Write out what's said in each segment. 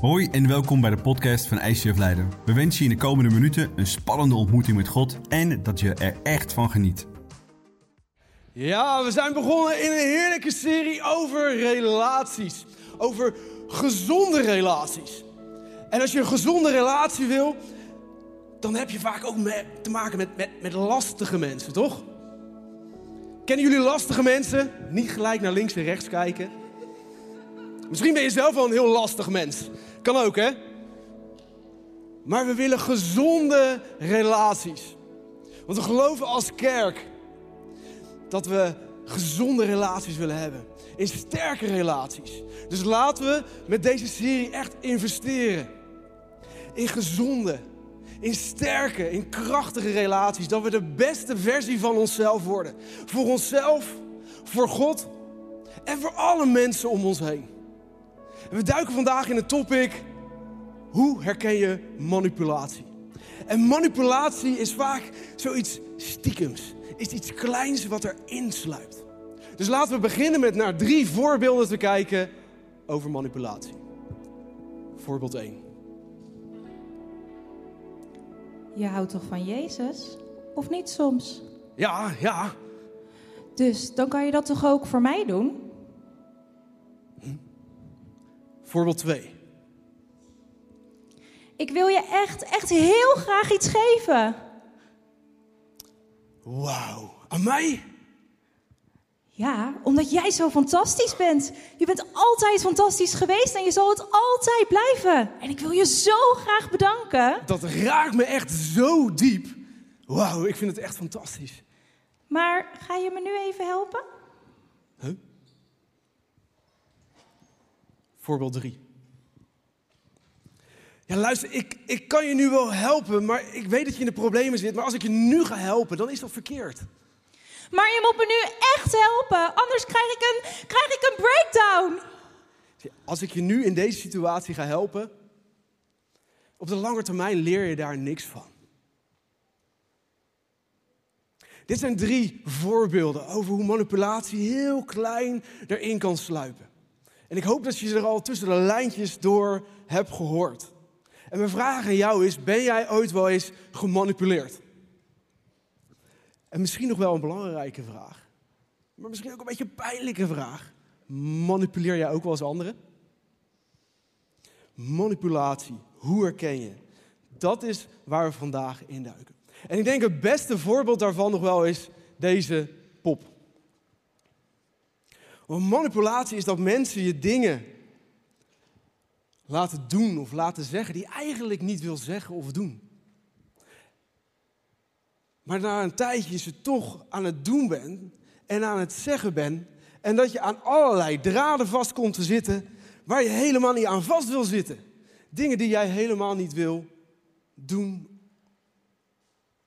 Hoi en welkom bij de podcast van ICF Leiden. We wensen je in de komende minuten een spannende ontmoeting met God en dat je er echt van geniet. Ja, we zijn begonnen in een heerlijke serie over relaties. Over gezonde relaties. En als je een gezonde relatie wil, dan heb je vaak ook te maken met, met, met lastige mensen, toch? Kennen jullie lastige mensen? Niet gelijk naar links en rechts kijken. Misschien ben je zelf wel een heel lastig mens. Kan ook, hè? Maar we willen gezonde relaties. Want we geloven als kerk dat we gezonde relaties willen hebben. In sterke relaties. Dus laten we met deze serie echt investeren. In gezonde, in sterke, in krachtige relaties. Dat we de beste versie van onszelf worden. Voor onszelf, voor God en voor alle mensen om ons heen. We duiken vandaag in het topic: hoe herken je manipulatie? En manipulatie is vaak zoiets stiekems, is iets kleins wat erin sluipt. Dus laten we beginnen met naar drie voorbeelden te kijken over manipulatie. Voorbeeld 1. Je houdt toch van Jezus? Of niet soms? Ja, ja. Dus dan kan je dat toch ook voor mij doen? Voorbeeld 2. Ik wil je echt, echt heel graag iets geven. Wauw. Aan mij? Ja, omdat jij zo fantastisch bent. Je bent altijd fantastisch geweest en je zal het altijd blijven. En ik wil je zo graag bedanken. Dat raakt me echt zo diep. Wauw, ik vind het echt fantastisch. Maar ga je me nu even helpen? Huh? Voorbeeld 3. Ja, luister, ik, ik kan je nu wel helpen, maar ik weet dat je in de problemen zit. Maar als ik je nu ga helpen, dan is dat verkeerd. Maar je moet me nu echt helpen, anders krijg ik een, krijg ik een breakdown. Als ik je nu in deze situatie ga helpen, op de lange termijn leer je daar niks van. Dit zijn drie voorbeelden over hoe manipulatie heel klein erin kan sluipen. En ik hoop dat je er al tussen de lijntjes door hebt gehoord. En mijn vraag aan jou is: ben jij ooit wel eens gemanipuleerd? En misschien nog wel een belangrijke vraag, maar misschien ook een beetje een pijnlijke vraag. Manipuleer jij ook wel eens anderen? Manipulatie, hoe herken je? Dat is waar we vandaag induiken. En ik denk het beste voorbeeld daarvan nog wel is deze pop. Want manipulatie is dat mensen je dingen laten doen of laten zeggen die eigenlijk niet wil zeggen of doen. Maar na een tijdje je ze toch aan het doen bent en aan het zeggen bent en dat je aan allerlei draden vast komt te zitten waar je helemaal niet aan vast wil zitten. Dingen die jij helemaal niet wil doen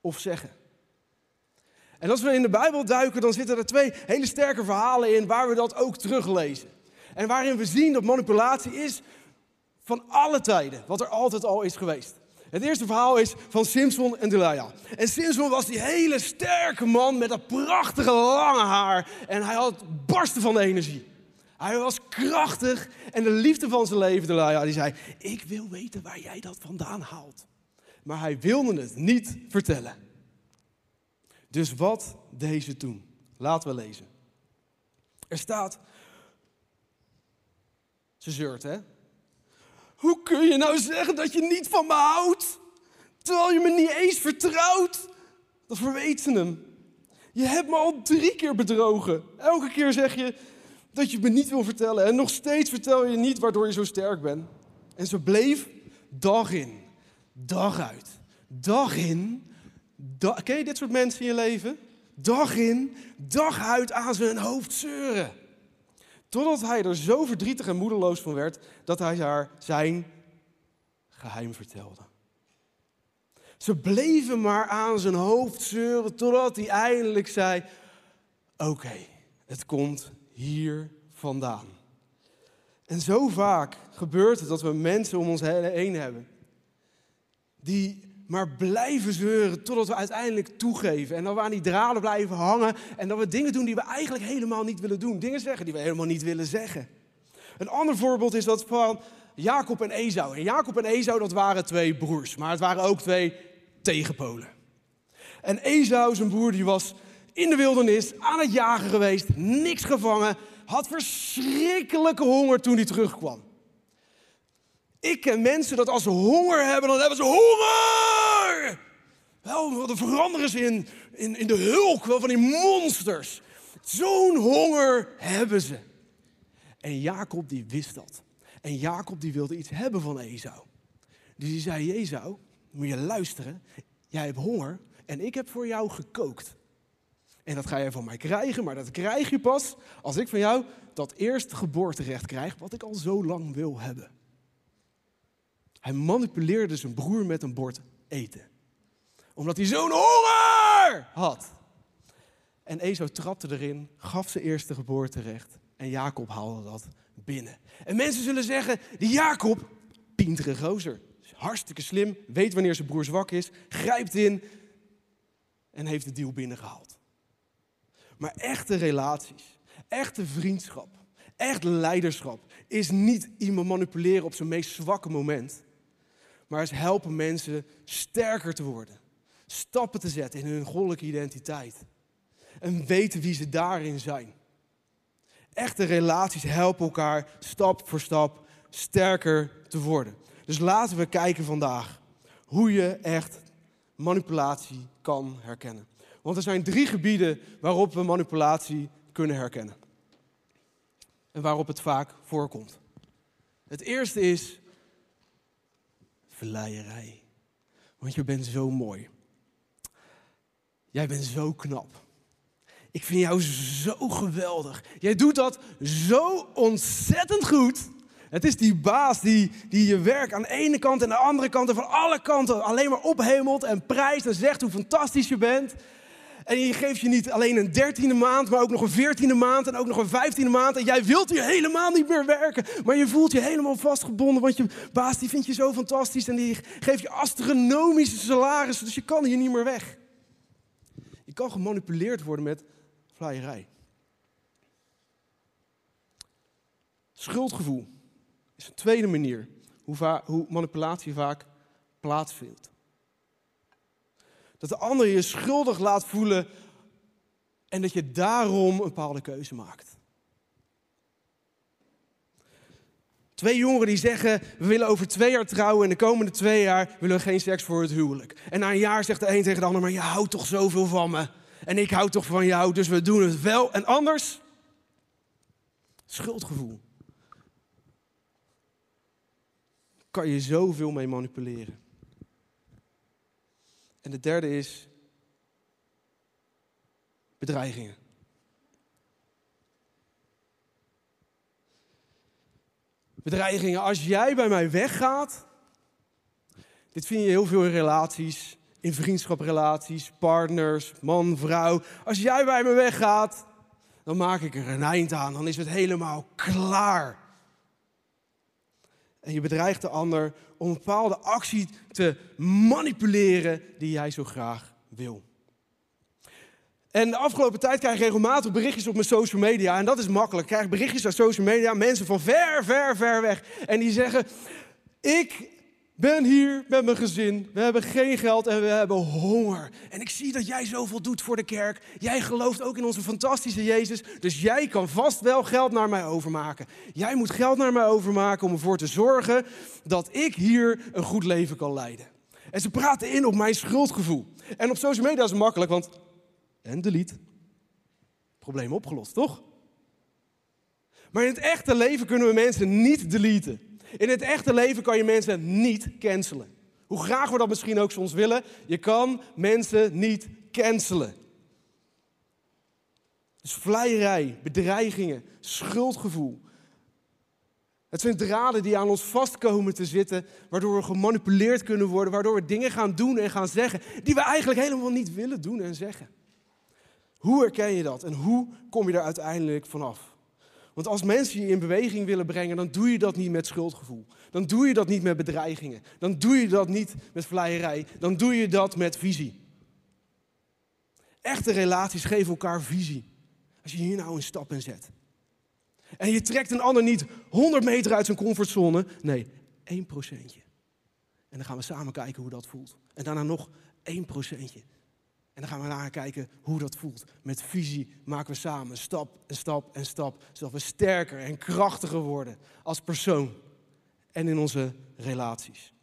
of zeggen. En als we in de Bijbel duiken, dan zitten er twee hele sterke verhalen in waar we dat ook teruglezen. En waarin we zien dat manipulatie is van alle tijden, wat er altijd al is geweest. Het eerste verhaal is van Simpson en Delilah. En Simpson was die hele sterke man met dat prachtige lange haar. En hij had barsten van energie. Hij was krachtig en de liefde van zijn leven, Delilah, die zei... Ik wil weten waar jij dat vandaan haalt. Maar hij wilde het niet vertellen. Dus wat deed ze toen? Laten we lezen. Er staat... Ze zeurt, hè? Hoe kun je nou zeggen dat je niet van me houdt? Terwijl je me niet eens vertrouwt. Dat verweet ze hem. Je hebt me al drie keer bedrogen. Elke keer zeg je dat je me niet wil vertellen. En nog steeds vertel je niet waardoor je zo sterk bent. En ze bleef dag in, dag uit, dag in. Dag, ken je dit soort mensen in je leven? Dag in, dag uit aan zijn hoofd zeuren. Totdat hij er zo verdrietig en moedeloos van werd dat hij haar zijn geheim vertelde. Ze bleven maar aan zijn hoofd zeuren totdat hij eindelijk zei: Oké, het komt hier vandaan. En zo vaak gebeurt het dat we mensen om ons heen hebben die maar blijven zeuren totdat we uiteindelijk toegeven. En dat we aan die draden blijven hangen en dat we dingen doen die we eigenlijk helemaal niet willen doen. Dingen zeggen die we helemaal niet willen zeggen. Een ander voorbeeld is dat van Jacob en Esau. En Jacob en Esau, dat waren twee broers, maar het waren ook twee tegenpolen. En Esau, zijn broer, die was in de wildernis aan het jagen geweest, niks gevangen, had verschrikkelijke honger toen hij terugkwam. Ik ken mensen dat als ze honger hebben, dan hebben ze honger! Wel, dan veranderen ze in, in, in de hulk wel van die monsters. Zo'n honger hebben ze. En Jacob die wist dat. En Jacob die wilde iets hebben van Esau. Dus die zei, Esau, moet je luisteren. Jij hebt honger en ik heb voor jou gekookt. En dat ga je van mij krijgen, maar dat krijg je pas als ik van jou dat eerste geboorterecht krijg, wat ik al zo lang wil hebben. Hij manipuleerde zijn broer met een bord eten. Omdat hij zo'n honger had. En Esau trapte erin, gaf zijn eerste geboorterecht. En Jacob haalde dat binnen. En mensen zullen zeggen, die Jacob, pintere gozer. Hartstikke slim, weet wanneer zijn broer zwak is, grijpt in en heeft de deal binnengehaald. Maar echte relaties, echte vriendschap, echt leiderschap is niet iemand manipuleren op zijn meest zwakke moment. Maar is helpen mensen sterker te worden. Stappen te zetten in hun goddelijke identiteit. En weten wie ze daarin zijn. Echte relaties helpen elkaar stap voor stap sterker te worden. Dus laten we kijken vandaag hoe je echt manipulatie kan herkennen. Want er zijn drie gebieden waarop we manipulatie kunnen herkennen. En waarop het vaak voorkomt. Het eerste is verleierij. Want je bent zo mooi. Jij bent zo knap. Ik vind jou zo geweldig. Jij doet dat zo ontzettend goed. Het is die baas die, die je werk aan de ene kant en de andere kant en van alle kanten alleen maar ophemelt en prijst en zegt hoe fantastisch je bent. En je geeft je niet alleen een dertiende maand, maar ook nog een veertiende maand en ook nog een vijftiende maand. En jij wilt hier helemaal niet meer werken, maar je voelt je helemaal vastgebonden, want je baas die vindt je zo fantastisch en die geeft je astronomische salarissen, dus je kan hier niet meer weg. Kan gemanipuleerd worden met vleierij. Schuldgevoel is een tweede manier hoe, hoe manipulatie vaak plaatsvindt. Dat de ander je schuldig laat voelen en dat je daarom een bepaalde keuze maakt. Twee jongeren die zeggen, we willen over twee jaar trouwen en de komende twee jaar willen we geen seks voor het huwelijk. En na een jaar zegt de een tegen de ander, maar je houdt toch zoveel van me. En ik hou toch van jou, dus we doen het wel. En anders? Schuldgevoel. Kan je zoveel mee manipuleren. En de derde is bedreigingen. Bedreigingen, als jij bij mij weggaat, dit vind je heel veel in relaties, in vriendschaprelaties, partners, man, vrouw. Als jij bij me weggaat, dan maak ik er een eind aan, dan is het helemaal klaar. En je bedreigt de ander om een bepaalde actie te manipuleren die jij zo graag wil. En de afgelopen tijd krijg ik regelmatig berichtjes op mijn social media. En dat is makkelijk. Ik krijg berichtjes uit social media. Mensen van ver, ver, ver weg. En die zeggen: Ik ben hier met mijn gezin. We hebben geen geld en we hebben honger. En ik zie dat jij zoveel doet voor de kerk. Jij gelooft ook in onze fantastische Jezus. Dus jij kan vast wel geld naar mij overmaken. Jij moet geld naar mij overmaken om ervoor te zorgen dat ik hier een goed leven kan leiden. En ze praten in op mijn schuldgevoel. En op social media is het makkelijk, want. En delete. Probleem opgelost, toch? Maar in het echte leven kunnen we mensen niet deleten. In het echte leven kan je mensen niet cancelen. Hoe graag we dat misschien ook soms willen, je kan mensen niet cancelen. Dus vleierij, bedreigingen, schuldgevoel. Het zijn draden die aan ons vastkomen te zitten, waardoor we gemanipuleerd kunnen worden, waardoor we dingen gaan doen en gaan zeggen die we eigenlijk helemaal niet willen doen en zeggen. Hoe herken je dat en hoe kom je er uiteindelijk vanaf? Want als mensen je in beweging willen brengen, dan doe je dat niet met schuldgevoel. Dan doe je dat niet met bedreigingen. Dan doe je dat niet met vleierij. Dan doe je dat met visie. Echte relaties geven elkaar visie. Als je hier nou een stap in zet. En je trekt een ander niet 100 meter uit zijn comfortzone. Nee, 1 procentje. En dan gaan we samen kijken hoe dat voelt. En daarna nog 1 procentje. En dan gaan we naar kijken hoe dat voelt. Met visie maken we samen stap en stap en stap. Zodat we sterker en krachtiger worden als persoon. En in onze relaties.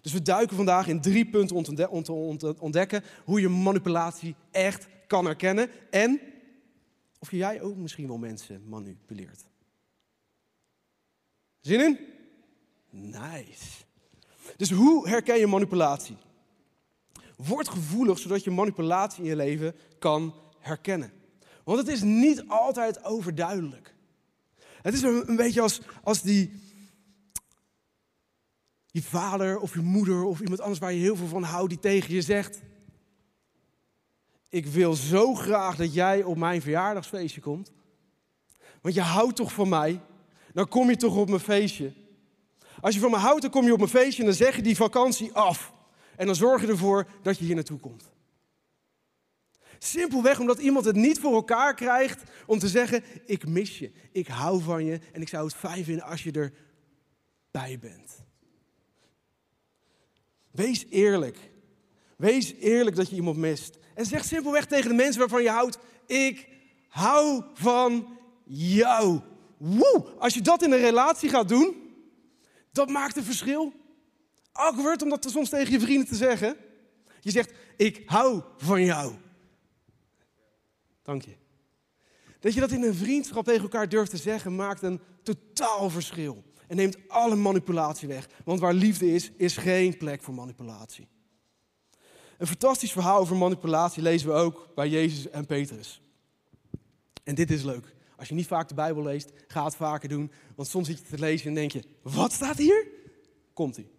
Dus we duiken vandaag in drie punten om te ontdekken hoe je manipulatie echt kan herkennen. En of jij ook misschien wel mensen manipuleert. Zin in? Nice. Dus hoe herken je manipulatie? Word gevoelig zodat je manipulatie in je leven kan herkennen. Want het is niet altijd overduidelijk. Het is een, beetje als, als die, je vader of je moeder of iemand anders waar je heel veel van houdt, die tegen je zegt: Ik wil zo graag dat jij op mijn verjaardagsfeestje komt. Want je houdt toch van mij? Dan kom je toch op mijn feestje. Als je van me houdt, dan kom je op mijn feestje en dan zeg je die vakantie af. En dan zorg je ervoor dat je hier naartoe komt. Simpelweg omdat iemand het niet voor elkaar krijgt om te zeggen: Ik mis je, ik hou van je en ik zou het fijn vinden als je erbij bent. Wees eerlijk. Wees eerlijk dat je iemand mist. En zeg simpelweg tegen de mensen waarvan je houdt: Ik hou van jou. Woe! Als je dat in een relatie gaat doen, dat maakt een verschil. Awkward om dat soms tegen je vrienden te zeggen. Je zegt: Ik hou van jou. Dank je. Dat je dat in een vriendschap tegen elkaar durft te zeggen, maakt een totaal verschil en neemt alle manipulatie weg. Want waar liefde is, is geen plek voor manipulatie. Een fantastisch verhaal over manipulatie lezen we ook bij Jezus en Petrus. En dit is leuk. Als je niet vaak de Bijbel leest, ga het vaker doen. Want soms zit je te lezen en denk je, wat staat hier? Komt-ie.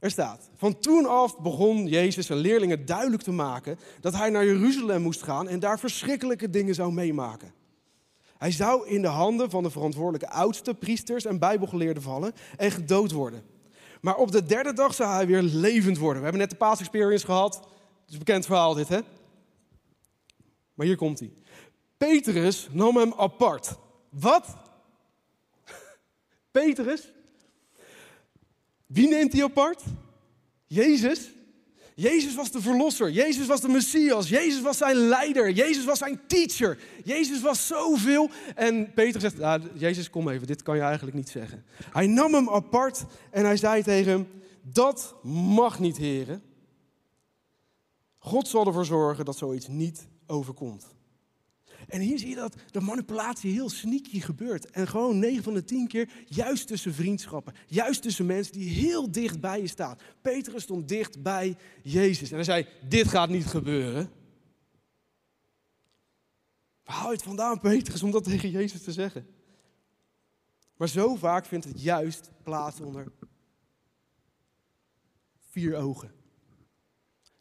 Er staat, van toen af begon Jezus zijn leerlingen duidelijk te maken dat hij naar Jeruzalem moest gaan en daar verschrikkelijke dingen zou meemaken. Hij zou in de handen van de verantwoordelijke oudste priesters en bijbelgeleerden vallen en gedood worden. Maar op de derde dag zou hij weer levend worden. We hebben net de Paas Experience gehad. Het is een bekend verhaal dit, hè? Maar hier komt hij. Petrus nam hem apart. Wat? Petrus? Wie neemt hij apart? Jezus? Jezus was de verlosser. Jezus was de Messias. Jezus was zijn leider. Jezus was zijn teacher. Jezus was zoveel. En Peter zegt, ah, Jezus kom even, dit kan je eigenlijk niet zeggen. Hij nam hem apart en hij zei tegen hem, dat mag niet heren. God zal ervoor zorgen dat zoiets niet overkomt. En hier zie je dat de manipulatie heel sneaky gebeurt. En gewoon 9 van de 10 keer juist tussen vriendschappen. Juist tussen mensen die heel dicht bij je staan. Petrus stond dicht bij Jezus. En hij zei, dit gaat niet gebeuren. Waar haal je het vandaan, Petrus, om dat tegen Jezus te zeggen? Maar zo vaak vindt het juist plaats onder vier ogen.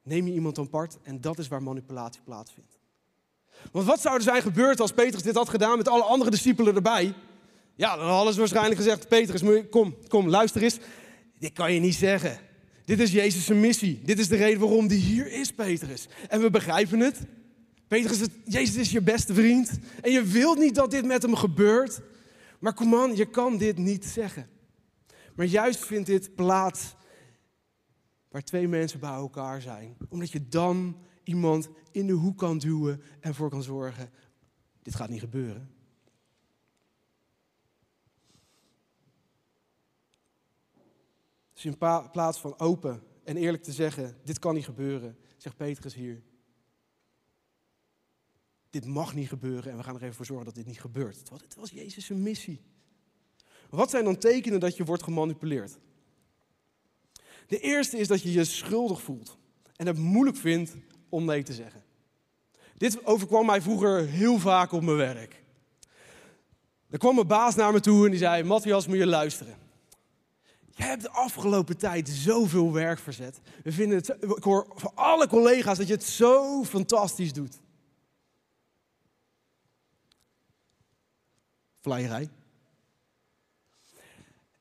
Neem je iemand apart en dat is waar manipulatie plaatsvindt. Want wat zou er zijn gebeurd als Petrus dit had gedaan met alle andere discipelen erbij? Ja, dan hadden ze waarschijnlijk gezegd: Petrus, kom, kom, luister eens. Dit kan je niet zeggen. Dit is Jezus' missie. Dit is de reden waarom die hier is, Petrus. En we begrijpen het. Petrus, Jezus is je beste vriend. En je wilt niet dat dit met hem gebeurt. Maar kom aan, je kan dit niet zeggen. Maar juist vindt dit plaats waar twee mensen bij elkaar zijn. Omdat je dan iemand in de hoek kan duwen en voor kan zorgen, dit gaat niet gebeuren. Dus in plaats van open en eerlijk te zeggen, dit kan niet gebeuren, zegt Petrus hier. Dit mag niet gebeuren en we gaan er even voor zorgen dat dit niet gebeurt. Het was Jezus' missie. Wat zijn dan tekenen dat je wordt gemanipuleerd? De eerste is dat je je schuldig voelt en het moeilijk vindt om nee te zeggen. Dit overkwam mij vroeger heel vaak op mijn werk. Er kwam mijn baas naar me toe en die zei: Matthias, moet je luisteren. Jij hebt de afgelopen tijd zoveel werk verzet. We vinden het, ik hoor van alle collega's dat je het zo fantastisch doet. Vleierij.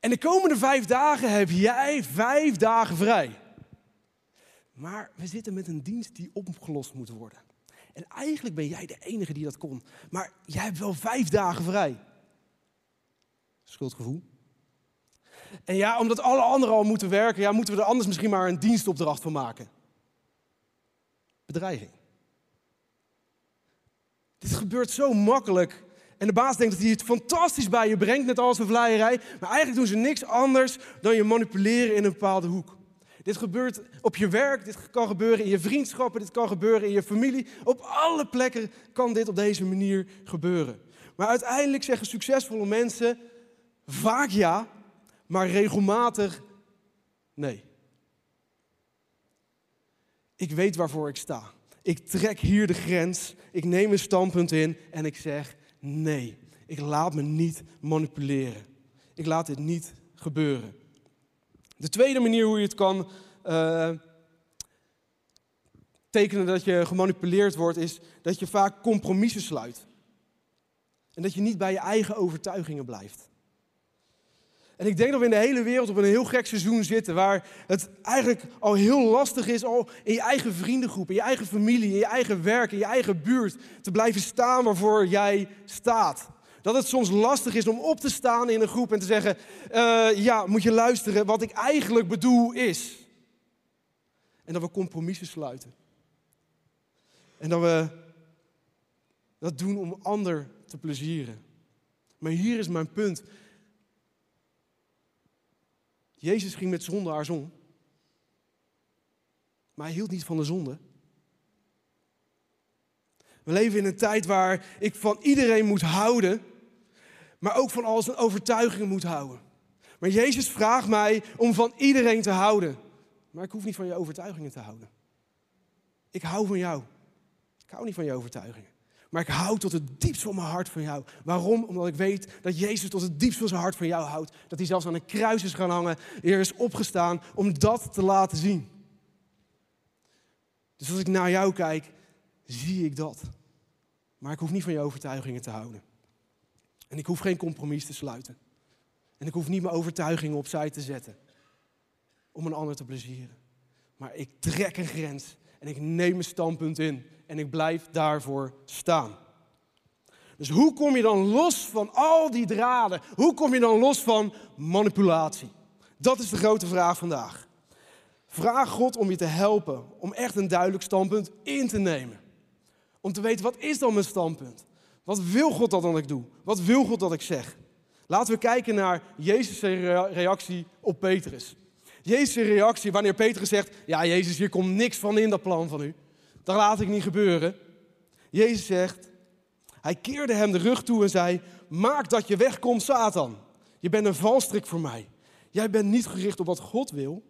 En de komende vijf dagen heb jij vijf dagen vrij. Maar we zitten met een dienst die opgelost moet worden. En eigenlijk ben jij de enige die dat kon. Maar jij hebt wel vijf dagen vrij. Schuldgevoel. En ja, omdat alle anderen al moeten werken, ja, moeten we er anders misschien maar een dienstopdracht van maken. Bedreiging. Dit gebeurt zo makkelijk. En de baas denkt dat hij het fantastisch bij je brengt met al zijn vleierij. Maar eigenlijk doen ze niks anders dan je manipuleren in een bepaalde hoek. Dit gebeurt op je werk, dit kan gebeuren in je vriendschappen, dit kan gebeuren in je familie. Op alle plekken kan dit op deze manier gebeuren. Maar uiteindelijk zeggen succesvolle mensen vaak ja, maar regelmatig nee. Ik weet waarvoor ik sta. Ik trek hier de grens, ik neem een standpunt in en ik zeg nee. Ik laat me niet manipuleren. Ik laat dit niet gebeuren. De tweede manier hoe je het kan uh, tekenen dat je gemanipuleerd wordt, is dat je vaak compromissen sluit. En dat je niet bij je eigen overtuigingen blijft. En ik denk dat we in de hele wereld op een heel gek seizoen zitten, waar het eigenlijk al heel lastig is, al in je eigen vriendengroep, in je eigen familie, in je eigen werk, in je eigen buurt, te blijven staan waarvoor jij staat. Dat het soms lastig is om op te staan in een groep en te zeggen, uh, ja, moet je luisteren, wat ik eigenlijk bedoel is. En dat we compromissen sluiten. En dat we dat doen om ander te plezieren. Maar hier is mijn punt. Jezus ging met zondaars om. Maar hij hield niet van de zonde. We leven in een tijd waar ik van iedereen moet houden, maar ook van al zijn overtuigingen moet houden. Maar Jezus vraagt mij om van iedereen te houden. Maar ik hoef niet van je overtuigingen te houden. Ik hou van jou. Ik hou niet van je overtuigingen. Maar ik hou tot het diepst van mijn hart van jou. Waarom? Omdat ik weet dat Jezus tot het diepst van zijn hart van jou houdt. Dat hij zelfs aan een kruis is gaan hangen. Er is opgestaan om dat te laten zien. Dus als ik naar jou kijk, zie ik dat. Maar ik hoef niet van je overtuigingen te houden. En ik hoef geen compromis te sluiten. En ik hoef niet mijn overtuigingen opzij te zetten. Om een ander te plezieren. Maar ik trek een grens en ik neem een standpunt in en ik blijf daarvoor staan. Dus hoe kom je dan los van al die draden? Hoe kom je dan los van manipulatie? Dat is de grote vraag vandaag. Vraag God om je te helpen om echt een duidelijk standpunt in te nemen. Om te weten, wat is dan mijn standpunt? Wat wil God dat dan ik doe? Wat wil God dat ik zeg? Laten we kijken naar Jezus' reactie op Petrus. Jezus' reactie wanneer Petrus zegt: Ja, Jezus, hier komt niks van in dat plan van u. Dat laat ik niet gebeuren. Jezus zegt: Hij keerde hem de rug toe en zei: Maak dat je wegkomt, Satan. Je bent een valstrik voor mij. Jij bent niet gericht op wat God wil.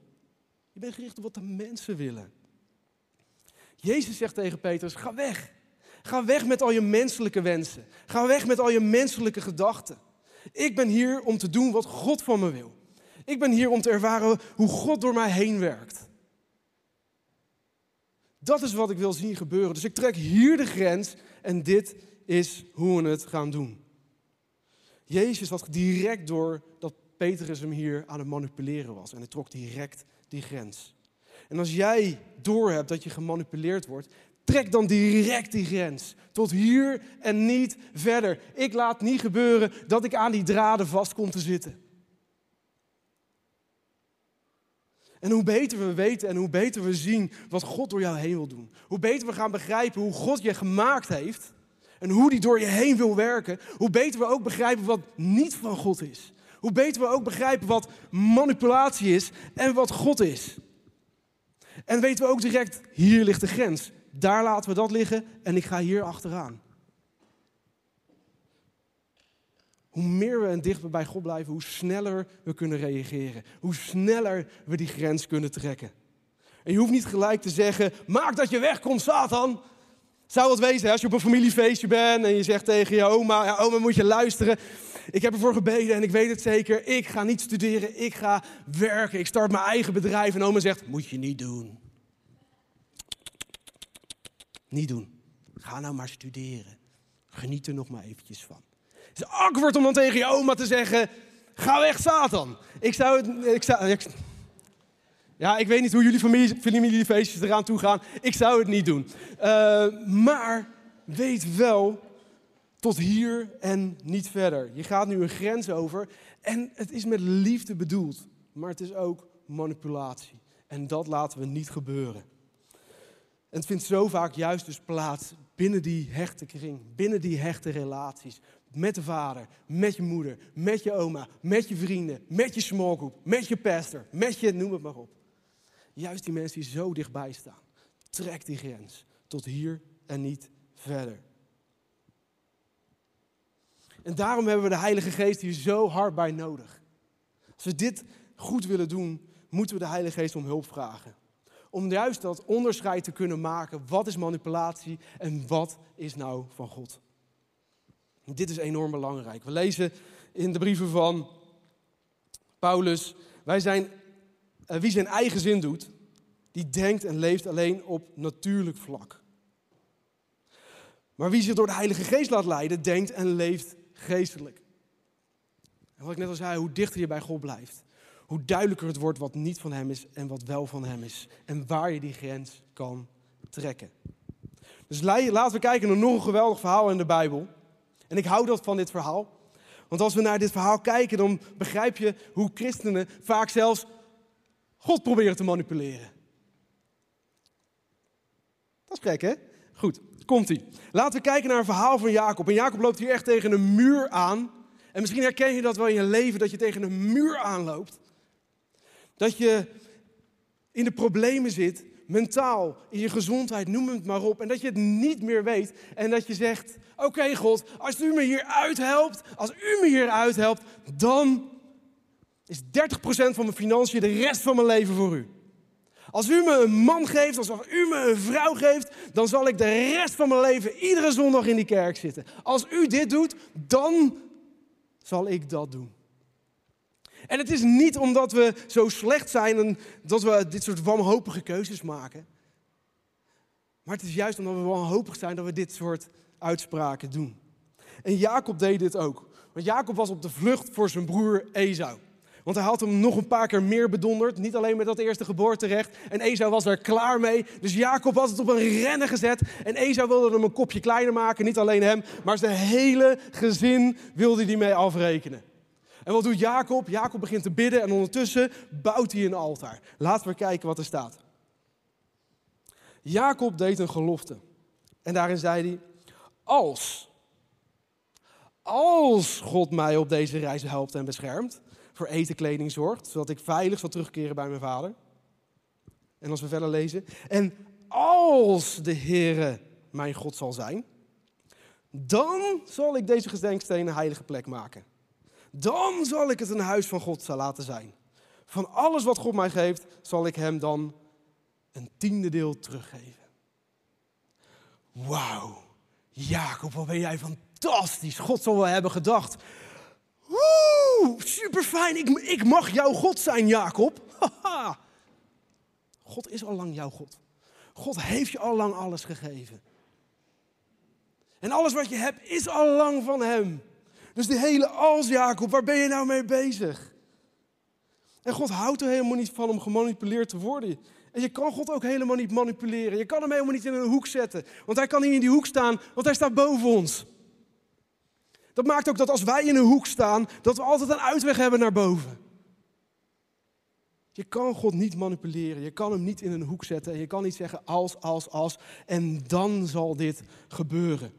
Je bent gericht op wat de mensen willen. Jezus zegt tegen Petrus: Ga weg. Ga weg met al je menselijke wensen. Ga weg met al je menselijke gedachten. Ik ben hier om te doen wat God van me wil. Ik ben hier om te ervaren hoe God door mij heen werkt. Dat is wat ik wil zien gebeuren. Dus ik trek hier de grens en dit is hoe we het gaan doen. Jezus had direct door dat Petrus hem hier aan het manipuleren was. En hij trok direct die grens. En als jij doorhebt dat je gemanipuleerd wordt, trek dan direct die grens. Tot hier en niet verder. Ik laat niet gebeuren dat ik aan die draden vast kom te zitten. En hoe beter we weten en hoe beter we zien wat God door jou heen wil doen. Hoe beter we gaan begrijpen hoe God je gemaakt heeft. En hoe die door je heen wil werken. Hoe beter we ook begrijpen wat niet van God is. Hoe beter we ook begrijpen wat manipulatie is en wat God is. En weten we ook direct, hier ligt de grens. Daar laten we dat liggen en ik ga hier achteraan. Hoe meer we en dichter bij God blijven, hoe sneller we kunnen reageren. Hoe sneller we die grens kunnen trekken. En je hoeft niet gelijk te zeggen, maak dat je wegkomt, Satan. Zou het wezen, als je op een familiefeestje bent en je zegt tegen je oma, ja, oma moet je luisteren. Ik heb ervoor gebeden en ik weet het zeker. Ik ga niet studeren, ik ga werken. Ik start mijn eigen bedrijf. En oma zegt, moet je niet doen. Niet doen. Ga nou maar studeren. Geniet er nog maar eventjes van. Het is awkward om dan tegen je oma te zeggen: Ga weg, Satan. Ik zou het. Ik zou, ik, Ja, ik weet niet hoe jullie familie, familiefeestjes eraan toe gaan. Ik zou het niet doen. Uh, maar weet wel tot hier en niet verder. Je gaat nu een grens over en het is met liefde bedoeld, maar het is ook manipulatie. En dat laten we niet gebeuren. En het vindt zo vaak juist dus plaats binnen die hechte kring, binnen die hechte relaties. Met de vader, met je moeder, met je oma, met je vrienden, met je smallgroep, met je pastor, met je, noem het maar op. Juist die mensen die zo dichtbij staan. Trek die grens tot hier en niet verder. En daarom hebben we de Heilige Geest hier zo hard bij nodig. Als we dit goed willen doen, moeten we de Heilige Geest om hulp vragen. Om juist dat onderscheid te kunnen maken. Wat is manipulatie en wat is nou van God? Dit is enorm belangrijk. We lezen in de brieven van Paulus: wij zijn, eh, wie zijn eigen zin doet, die denkt en leeft alleen op natuurlijk vlak. Maar wie zich door de Heilige Geest laat leiden, denkt en leeft geestelijk. En wat ik net al zei, hoe dichter je bij God blijft, hoe duidelijker het wordt wat niet van Hem is en wat wel van Hem is. En waar je die grens kan trekken. Dus laten we kijken naar nog een geweldig verhaal in de Bijbel. En ik hou dat van dit verhaal. Want als we naar dit verhaal kijken, dan begrijp je hoe christenen vaak zelfs God proberen te manipuleren. Dat is gek, hè? Goed, komt-ie. Laten we kijken naar een verhaal van Jacob. En Jacob loopt hier echt tegen een muur aan. En misschien herken je dat wel in je leven, dat je tegen een muur aanloopt. Dat je in de problemen zit, mentaal, in je gezondheid, noem het maar op. En dat je het niet meer weet. En dat je zegt, oké God, als u me hier uithelpt, als u me hier uithelpt, dan is 30% van mijn financiën de rest van mijn leven voor u. Als u me een man geeft, als u me een vrouw geeft, dan zal ik de rest van mijn leven iedere zondag in die kerk zitten. Als u dit doet, dan zal ik dat doen. En het is niet omdat we zo slecht zijn en dat we dit soort wanhopige keuzes maken. Maar het is juist omdat we wanhopig zijn dat we dit soort uitspraken doen. En Jacob deed dit ook. Want Jacob was op de vlucht voor zijn broer Esau. Want hij had hem nog een paar keer meer bedonderd. Niet alleen met dat eerste geboorterecht. En Esau was er klaar mee. Dus Jacob had het op een rennen gezet. En Esau wilde hem een kopje kleiner maken. Niet alleen hem, maar zijn hele gezin wilde hij mee afrekenen. En wat doet Jacob? Jacob begint te bidden en ondertussen bouwt hij een altaar. Laten we kijken wat er staat. Jacob deed een gelofte. En daarin zei hij: Als, als God mij op deze reis helpt en beschermt, voor eten, kleding zorgt, zodat ik veilig zal terugkeren bij mijn vader. En als we verder lezen, en als de Heere mijn God zal zijn, dan zal ik deze gedenksteen een heilige plek maken. Dan zal ik het een huis van God laten zijn. Van alles wat God mij geeft, zal ik hem dan een tiende deel teruggeven. Wauw, Jacob, wat ben jij fantastisch. God zal wel hebben gedacht, Woe, super fijn. Ik, ik mag jouw God zijn, Jacob. God is al lang jouw God. God heeft je al lang alles gegeven. En alles wat je hebt is al lang van Hem. Dus die hele als Jacob, waar ben je nou mee bezig? En God houdt er helemaal niet van om gemanipuleerd te worden. En je kan God ook helemaal niet manipuleren. Je kan hem helemaal niet in een hoek zetten. Want hij kan niet in die hoek staan, want hij staat boven ons. Dat maakt ook dat als wij in een hoek staan, dat we altijd een uitweg hebben naar boven. Je kan God niet manipuleren. Je kan hem niet in een hoek zetten. Je kan niet zeggen als, als, als. En dan zal dit gebeuren.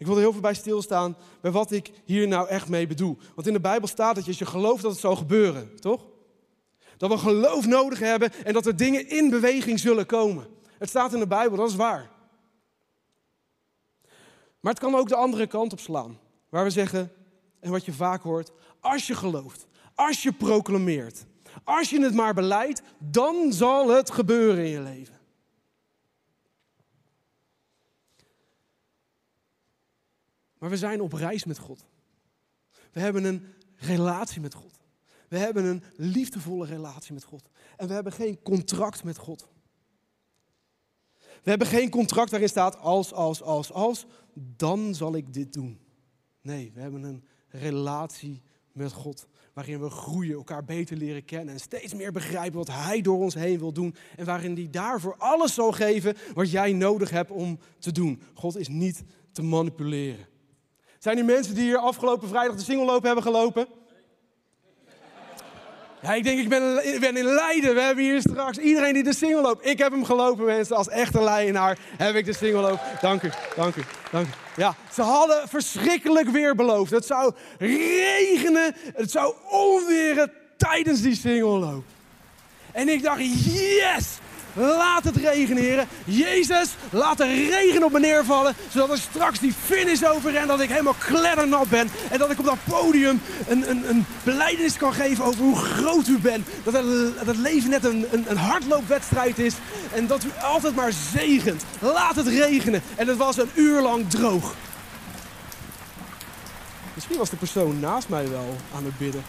Ik wil er heel veel bij stilstaan bij wat ik hier nou echt mee bedoel. Want in de Bijbel staat dat je, als je gelooft dat het zal gebeuren, toch? Dat we geloof nodig hebben en dat er dingen in beweging zullen komen. Het staat in de Bijbel, dat is waar. Maar het kan ook de andere kant op slaan. Waar we zeggen, en wat je vaak hoort, als je gelooft, als je proclameert, als je het maar beleidt, dan zal het gebeuren in je leven. Maar we zijn op reis met God. We hebben een relatie met God. We hebben een liefdevolle relatie met God. En we hebben geen contract met God. We hebben geen contract waarin staat als, als, als, als, dan zal ik dit doen. Nee, we hebben een relatie met God waarin we groeien, elkaar beter leren kennen en steeds meer begrijpen wat Hij door ons heen wil doen en waarin Hij daarvoor alles zal geven wat jij nodig hebt om te doen. God is niet te manipuleren. Zijn die mensen die hier afgelopen vrijdag de singelloop hebben gelopen? Ja, ik denk, ik ben, in Leiden. We hebben hier straks iedereen die de single loopt. Ik heb hem gelopen, mensen. Als echte Leidenaar heb ik de single loop. Dank u, dank u, dank u. Ja, ze hadden verschrikkelijk weer beloofd. Het zou regenen, het zou onweren tijdens die single loop. En ik dacht, yes! Laat het regenen. Jezus, laat de regen op me neervallen. Zodat er straks die finish over en dat ik helemaal kleddernat ben. En dat ik op dat podium een, een, een beleidenis kan geven over hoe groot u bent. Dat het, leven net een, een, een hardloopwedstrijd is. En dat u altijd maar zegent. Laat het regenen. En het was een uur lang droog. Misschien was de persoon naast mij wel aan het bidden.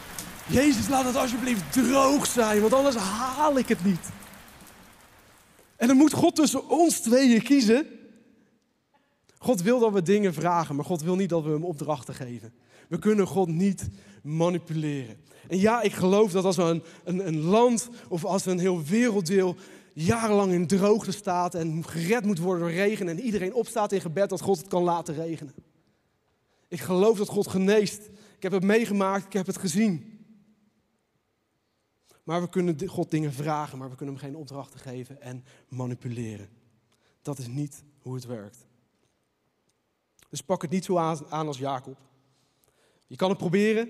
Jezus, laat het alsjeblieft droog zijn, want anders haal ik het niet. En dan moet God tussen ons tweeën kiezen. God wil dat we dingen vragen, maar God wil niet dat we hem opdrachten geven. We kunnen God niet manipuleren. En ja, ik geloof dat als een, een, een land of als een heel werelddeel jarenlang in droogte staat en gered moet worden door regen en iedereen opstaat in gebed, dat God het kan laten regenen. Ik geloof dat God geneest. Ik heb het meegemaakt, ik heb het gezien. Maar we kunnen God dingen vragen, maar we kunnen hem geen opdrachten geven en manipuleren. Dat is niet hoe het werkt. Dus pak het niet zo aan als Jacob. Je kan het proberen.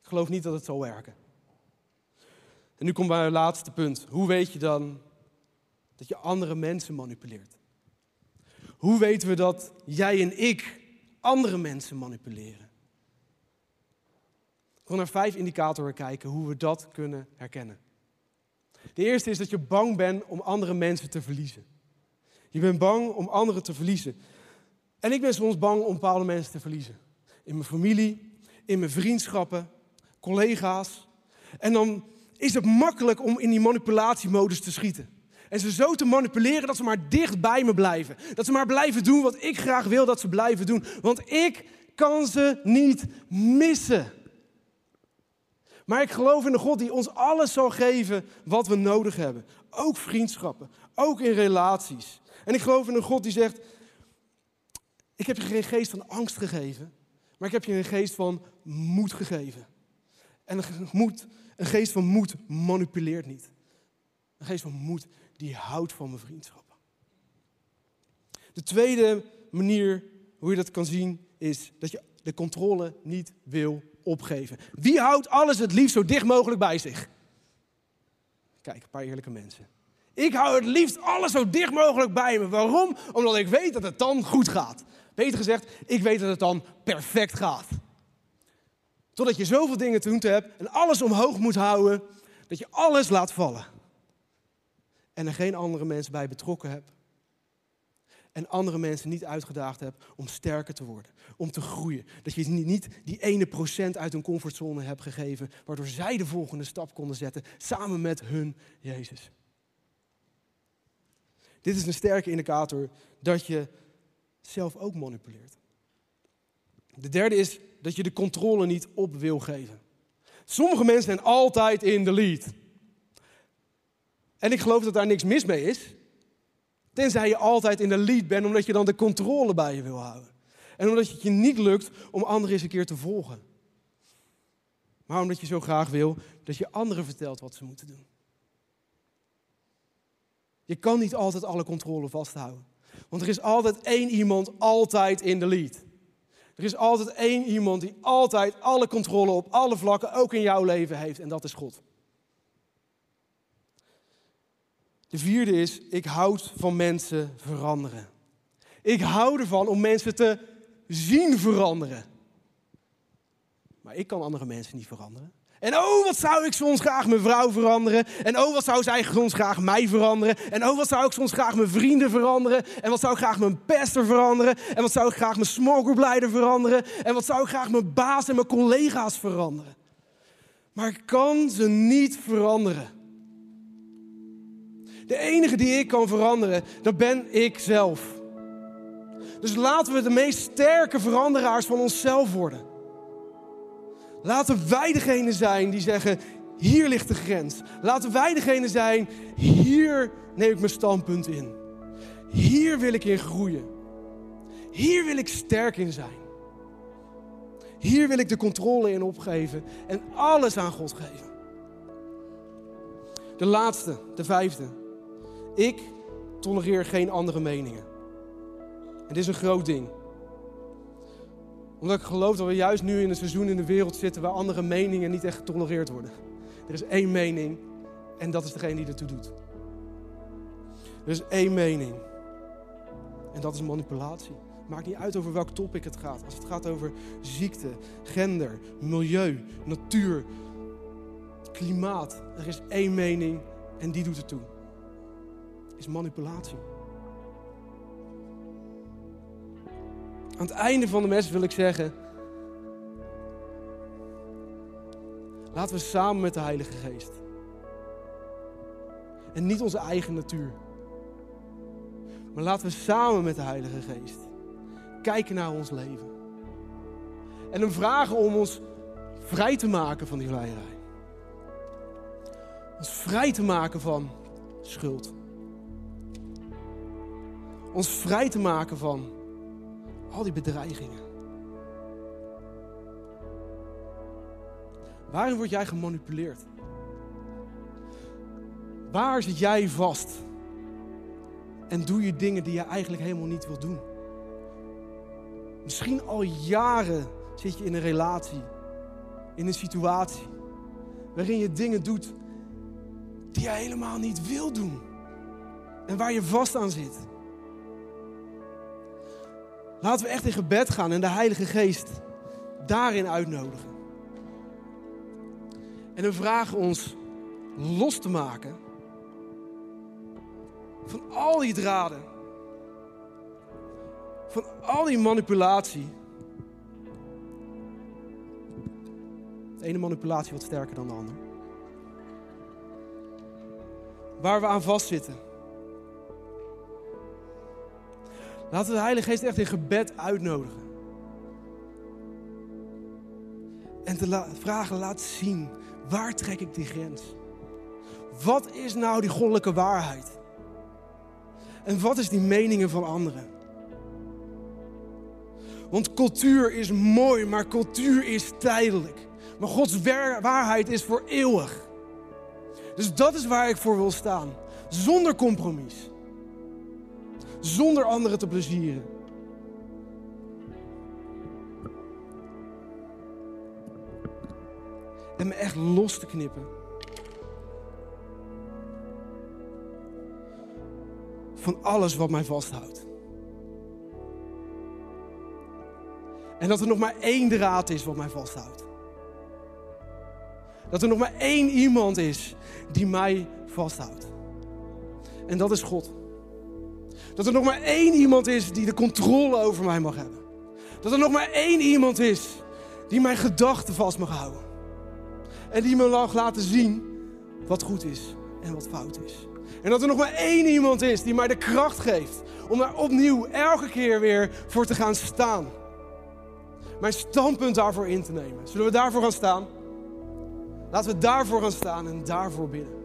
Ik geloof niet dat het zal werken. En nu komt bij het laatste punt. Hoe weet je dan dat je andere mensen manipuleert? Hoe weten we dat jij en ik andere mensen manipuleren? Ik wil naar vijf indicatoren kijken hoe we dat kunnen herkennen. De eerste is dat je bang bent om andere mensen te verliezen. Je bent bang om anderen te verliezen. En ik ben soms bang om bepaalde mensen te verliezen. In mijn familie, in mijn vriendschappen, collega's. En dan is het makkelijk om in die manipulatiemodus te schieten. En ze zo te manipuleren dat ze maar dicht bij me blijven. Dat ze maar blijven doen wat ik graag wil dat ze blijven doen. Want ik kan ze niet missen. Maar ik geloof in de God die ons alles zal geven wat we nodig hebben. Ook vriendschappen, ook in relaties. En ik geloof in een God die zegt, ik heb je geen geest van angst gegeven, maar ik heb je een geest van moed gegeven. En een, moed, een geest van moed manipuleert niet. Een geest van moed die houdt van mijn vriendschappen. De tweede manier hoe je dat kan zien is dat je de controle niet wil opgeven. Wie houdt alles het liefst zo dicht mogelijk bij zich? Kijk, een paar eerlijke mensen. Ik hou het liefst alles zo dicht mogelijk bij me. Waarom? Omdat ik weet dat het dan goed gaat. Beter gezegd, ik weet dat het dan perfect gaat. Totdat je zoveel dingen te doen hebt en alles omhoog moet houden, dat je alles laat vallen. En er geen andere mensen bij betrokken hebt en andere mensen niet uitgedaagd hebt om sterker te worden, om te groeien. Dat je niet die ene procent uit hun comfortzone hebt gegeven, waardoor zij de volgende stap konden zetten samen met hun Jezus. Dit is een sterke indicator dat je zelf ook manipuleert. De derde is dat je de controle niet op wil geven. Sommige mensen zijn altijd in de lead. En ik geloof dat daar niks mis mee is. Tenzij je altijd in de lead bent, omdat je dan de controle bij je wil houden. En omdat het je niet lukt om anderen eens een keer te volgen. Maar omdat je zo graag wil dat je anderen vertelt wat ze moeten doen. Je kan niet altijd alle controle vasthouden. Want er is altijd één iemand altijd in de lead. Er is altijd één iemand die altijd alle controle op alle vlakken, ook in jouw leven heeft. En dat is God. De vierde is, ik houd van mensen veranderen. Ik hou ervan om mensen te zien veranderen. Maar ik kan andere mensen niet veranderen. En oh, wat zou ik soms graag mijn vrouw veranderen. En oh, wat zou zij soms graag mij veranderen. En oh, wat zou ik soms graag mijn vrienden veranderen. En wat zou ik graag mijn pester veranderen. En wat zou ik graag mijn smallgroupleider veranderen. En wat zou ik graag mijn baas en mijn collega's veranderen. Maar ik kan ze niet veranderen. De enige die ik kan veranderen, dat ben ik zelf. Dus laten we de meest sterke veranderaars van onszelf worden. Laten wij degene zijn die zeggen, hier ligt de grens. Laten wij degene zijn, hier neem ik mijn standpunt in. Hier wil ik in groeien. Hier wil ik sterk in zijn. Hier wil ik de controle in opgeven en alles aan God geven. De laatste, de vijfde. Ik tolereer geen andere meningen. En dit is een groot ding. Omdat ik geloof dat we juist nu in een seizoen in de wereld zitten waar andere meningen niet echt getolereerd worden. Er is één mening en dat is degene die ertoe doet. Er is één mening en dat is manipulatie. Maakt niet uit over welk topic het gaat. Als het gaat over ziekte, gender, milieu, natuur, klimaat. Er is één mening en die doet ertoe. Manipulatie. Aan het einde van de mes wil ik zeggen. Laten we samen met de Heilige Geest. En niet onze eigen natuur. Maar laten we samen met de Heilige Geest kijken naar ons leven. En hem vragen om ons vrij te maken van die vleierij. Ons vrij te maken van schuld. Ons vrij te maken van al die bedreigingen. Waarin word jij gemanipuleerd? Waar zit jij vast? En doe je dingen die je eigenlijk helemaal niet wil doen? Misschien al jaren zit je in een relatie, in een situatie, waarin je dingen doet die je helemaal niet wil doen. En waar je vast aan zit. Laten we echt in gebed gaan en de Heilige Geest daarin uitnodigen. En we vragen ons los te maken van al die draden. Van al die manipulatie. De ene manipulatie wat sterker dan de andere. Waar we aan vastzitten. Laten we de Heilige Geest echt in gebed uitnodigen. En te vragen, laat zien, waar trek ik die grens? Wat is nou die goddelijke waarheid? En wat is die meningen van anderen? Want cultuur is mooi, maar cultuur is tijdelijk. Maar Gods waarheid is voor eeuwig. Dus dat is waar ik voor wil staan. Zonder compromis zonder anderen te plezieren. En me echt los te knippen. Van alles wat mij vasthoudt. En dat er nog maar één draad is wat mij vasthoudt. Dat er nog maar één iemand is die mij vasthoudt. En dat is God. Dat er nog maar één iemand is die de controle over mij mag hebben. Dat er nog maar één iemand is die mijn gedachten vast mag houden. En die me mag laten zien wat goed is en wat fout is. En dat er nog maar één iemand is die mij de kracht geeft om daar opnieuw elke keer weer voor te gaan staan. Mijn standpunt daarvoor in te nemen. Zullen we daarvoor gaan staan? Laten we daarvoor gaan staan en daarvoor bidden.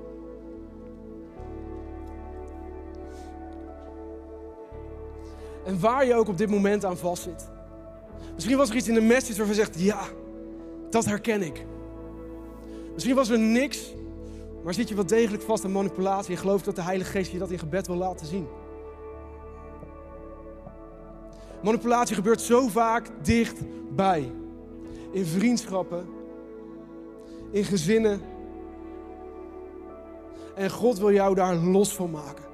En waar je ook op dit moment aan vastzit. Misschien was er iets in de message waarvan je zegt, ja, dat herken ik. Misschien was er niks, maar zit je wel degelijk vast aan manipulatie en geloof dat de Heilige Geest je dat in gebed wil laten zien. Manipulatie gebeurt zo vaak dichtbij. In vriendschappen, in gezinnen. En God wil jou daar los van maken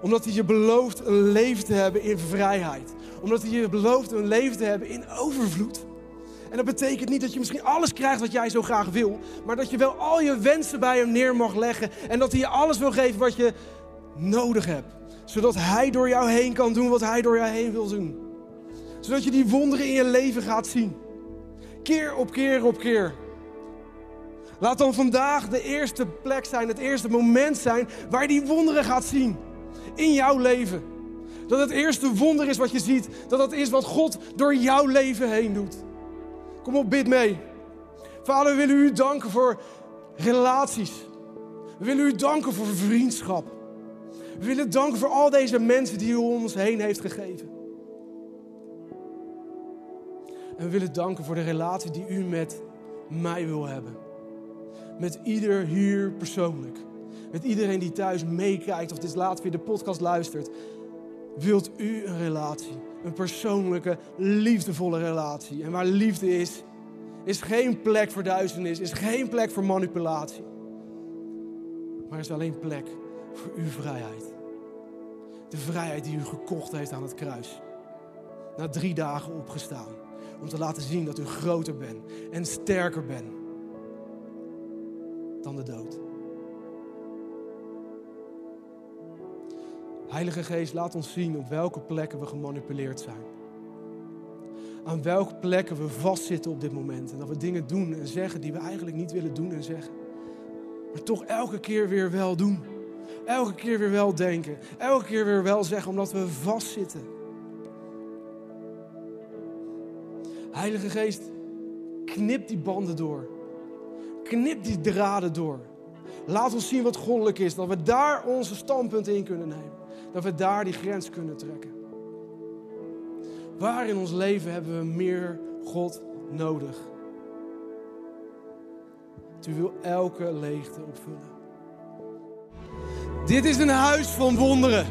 omdat hij je belooft een leven te hebben in vrijheid. Omdat hij je belooft een leven te hebben in overvloed. En dat betekent niet dat je misschien alles krijgt wat jij zo graag wil. Maar dat je wel al je wensen bij hem neer mag leggen. En dat hij je alles wil geven wat je nodig hebt. Zodat hij door jou heen kan doen wat hij door jou heen wil doen. Zodat je die wonderen in je leven gaat zien. Keer op keer op keer. Laat dan vandaag de eerste plek zijn, het eerste moment zijn waar je die wonderen gaat zien in jouw leven. Dat het eerste wonder is wat je ziet. Dat dat is wat God door jouw leven heen doet. Kom op, bid mee. Vader, we willen u danken voor relaties. We willen u danken voor vriendschap. We willen danken voor al deze mensen die u om ons heen heeft gegeven. En we willen danken voor de relatie die u met mij wil hebben. Met ieder hier persoonlijk. Met iedereen die thuis meekijkt of dit laat weer de podcast luistert. Wilt u een relatie? Een persoonlijke, liefdevolle relatie. En waar liefde is, is geen plek voor duisternis, is geen plek voor manipulatie. Maar is alleen plek voor uw vrijheid. De vrijheid die u gekocht heeft aan het kruis. Na drie dagen opgestaan. Om te laten zien dat u groter bent en sterker bent dan de dood. Heilige Geest, laat ons zien op welke plekken we gemanipuleerd zijn. Aan welke plekken we vastzitten op dit moment. En dat we dingen doen en zeggen die we eigenlijk niet willen doen en zeggen. Maar toch elke keer weer wel doen. Elke keer weer wel denken. Elke keer weer wel zeggen omdat we vastzitten. Heilige Geest, knip die banden door. Knip die draden door. Laat ons zien wat goddelijk is. Dat we daar onze standpunten in kunnen nemen. Dat we daar die grens kunnen trekken. Waar in ons leven hebben we meer God nodig? U wil elke leegte opvullen. Dit is een huis van wonderen.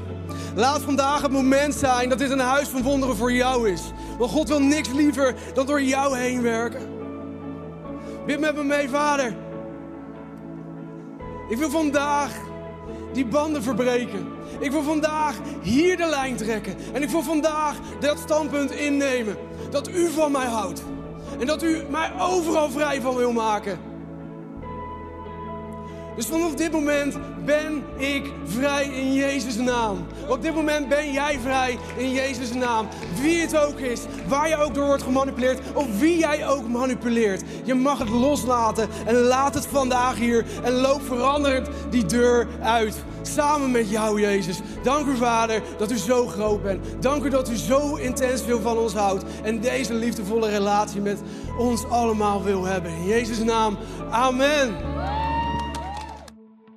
Laat vandaag het moment zijn dat dit een huis van wonderen voor jou is. Want God wil niks liever dan door jou heen werken. Bid met me mee, Vader. Ik wil vandaag die banden verbreken. Ik wil vandaag hier de lijn trekken. En ik wil vandaag dat standpunt innemen. Dat u van mij houdt. En dat u mij overal vrij van wil maken. Dus vanaf dit moment ben ik vrij in Jezus' naam. Op dit moment ben jij vrij in Jezus' naam. Wie het ook is, waar je ook door wordt gemanipuleerd, of wie jij ook manipuleert. Je mag het loslaten en laat het vandaag hier en loop veranderend die deur uit. Samen met jou, Jezus. Dank u, Vader, dat u zo groot bent. Dank u dat u zo intens veel van ons houdt. En deze liefdevolle relatie met ons allemaal wil hebben. In Jezus' naam. Amen.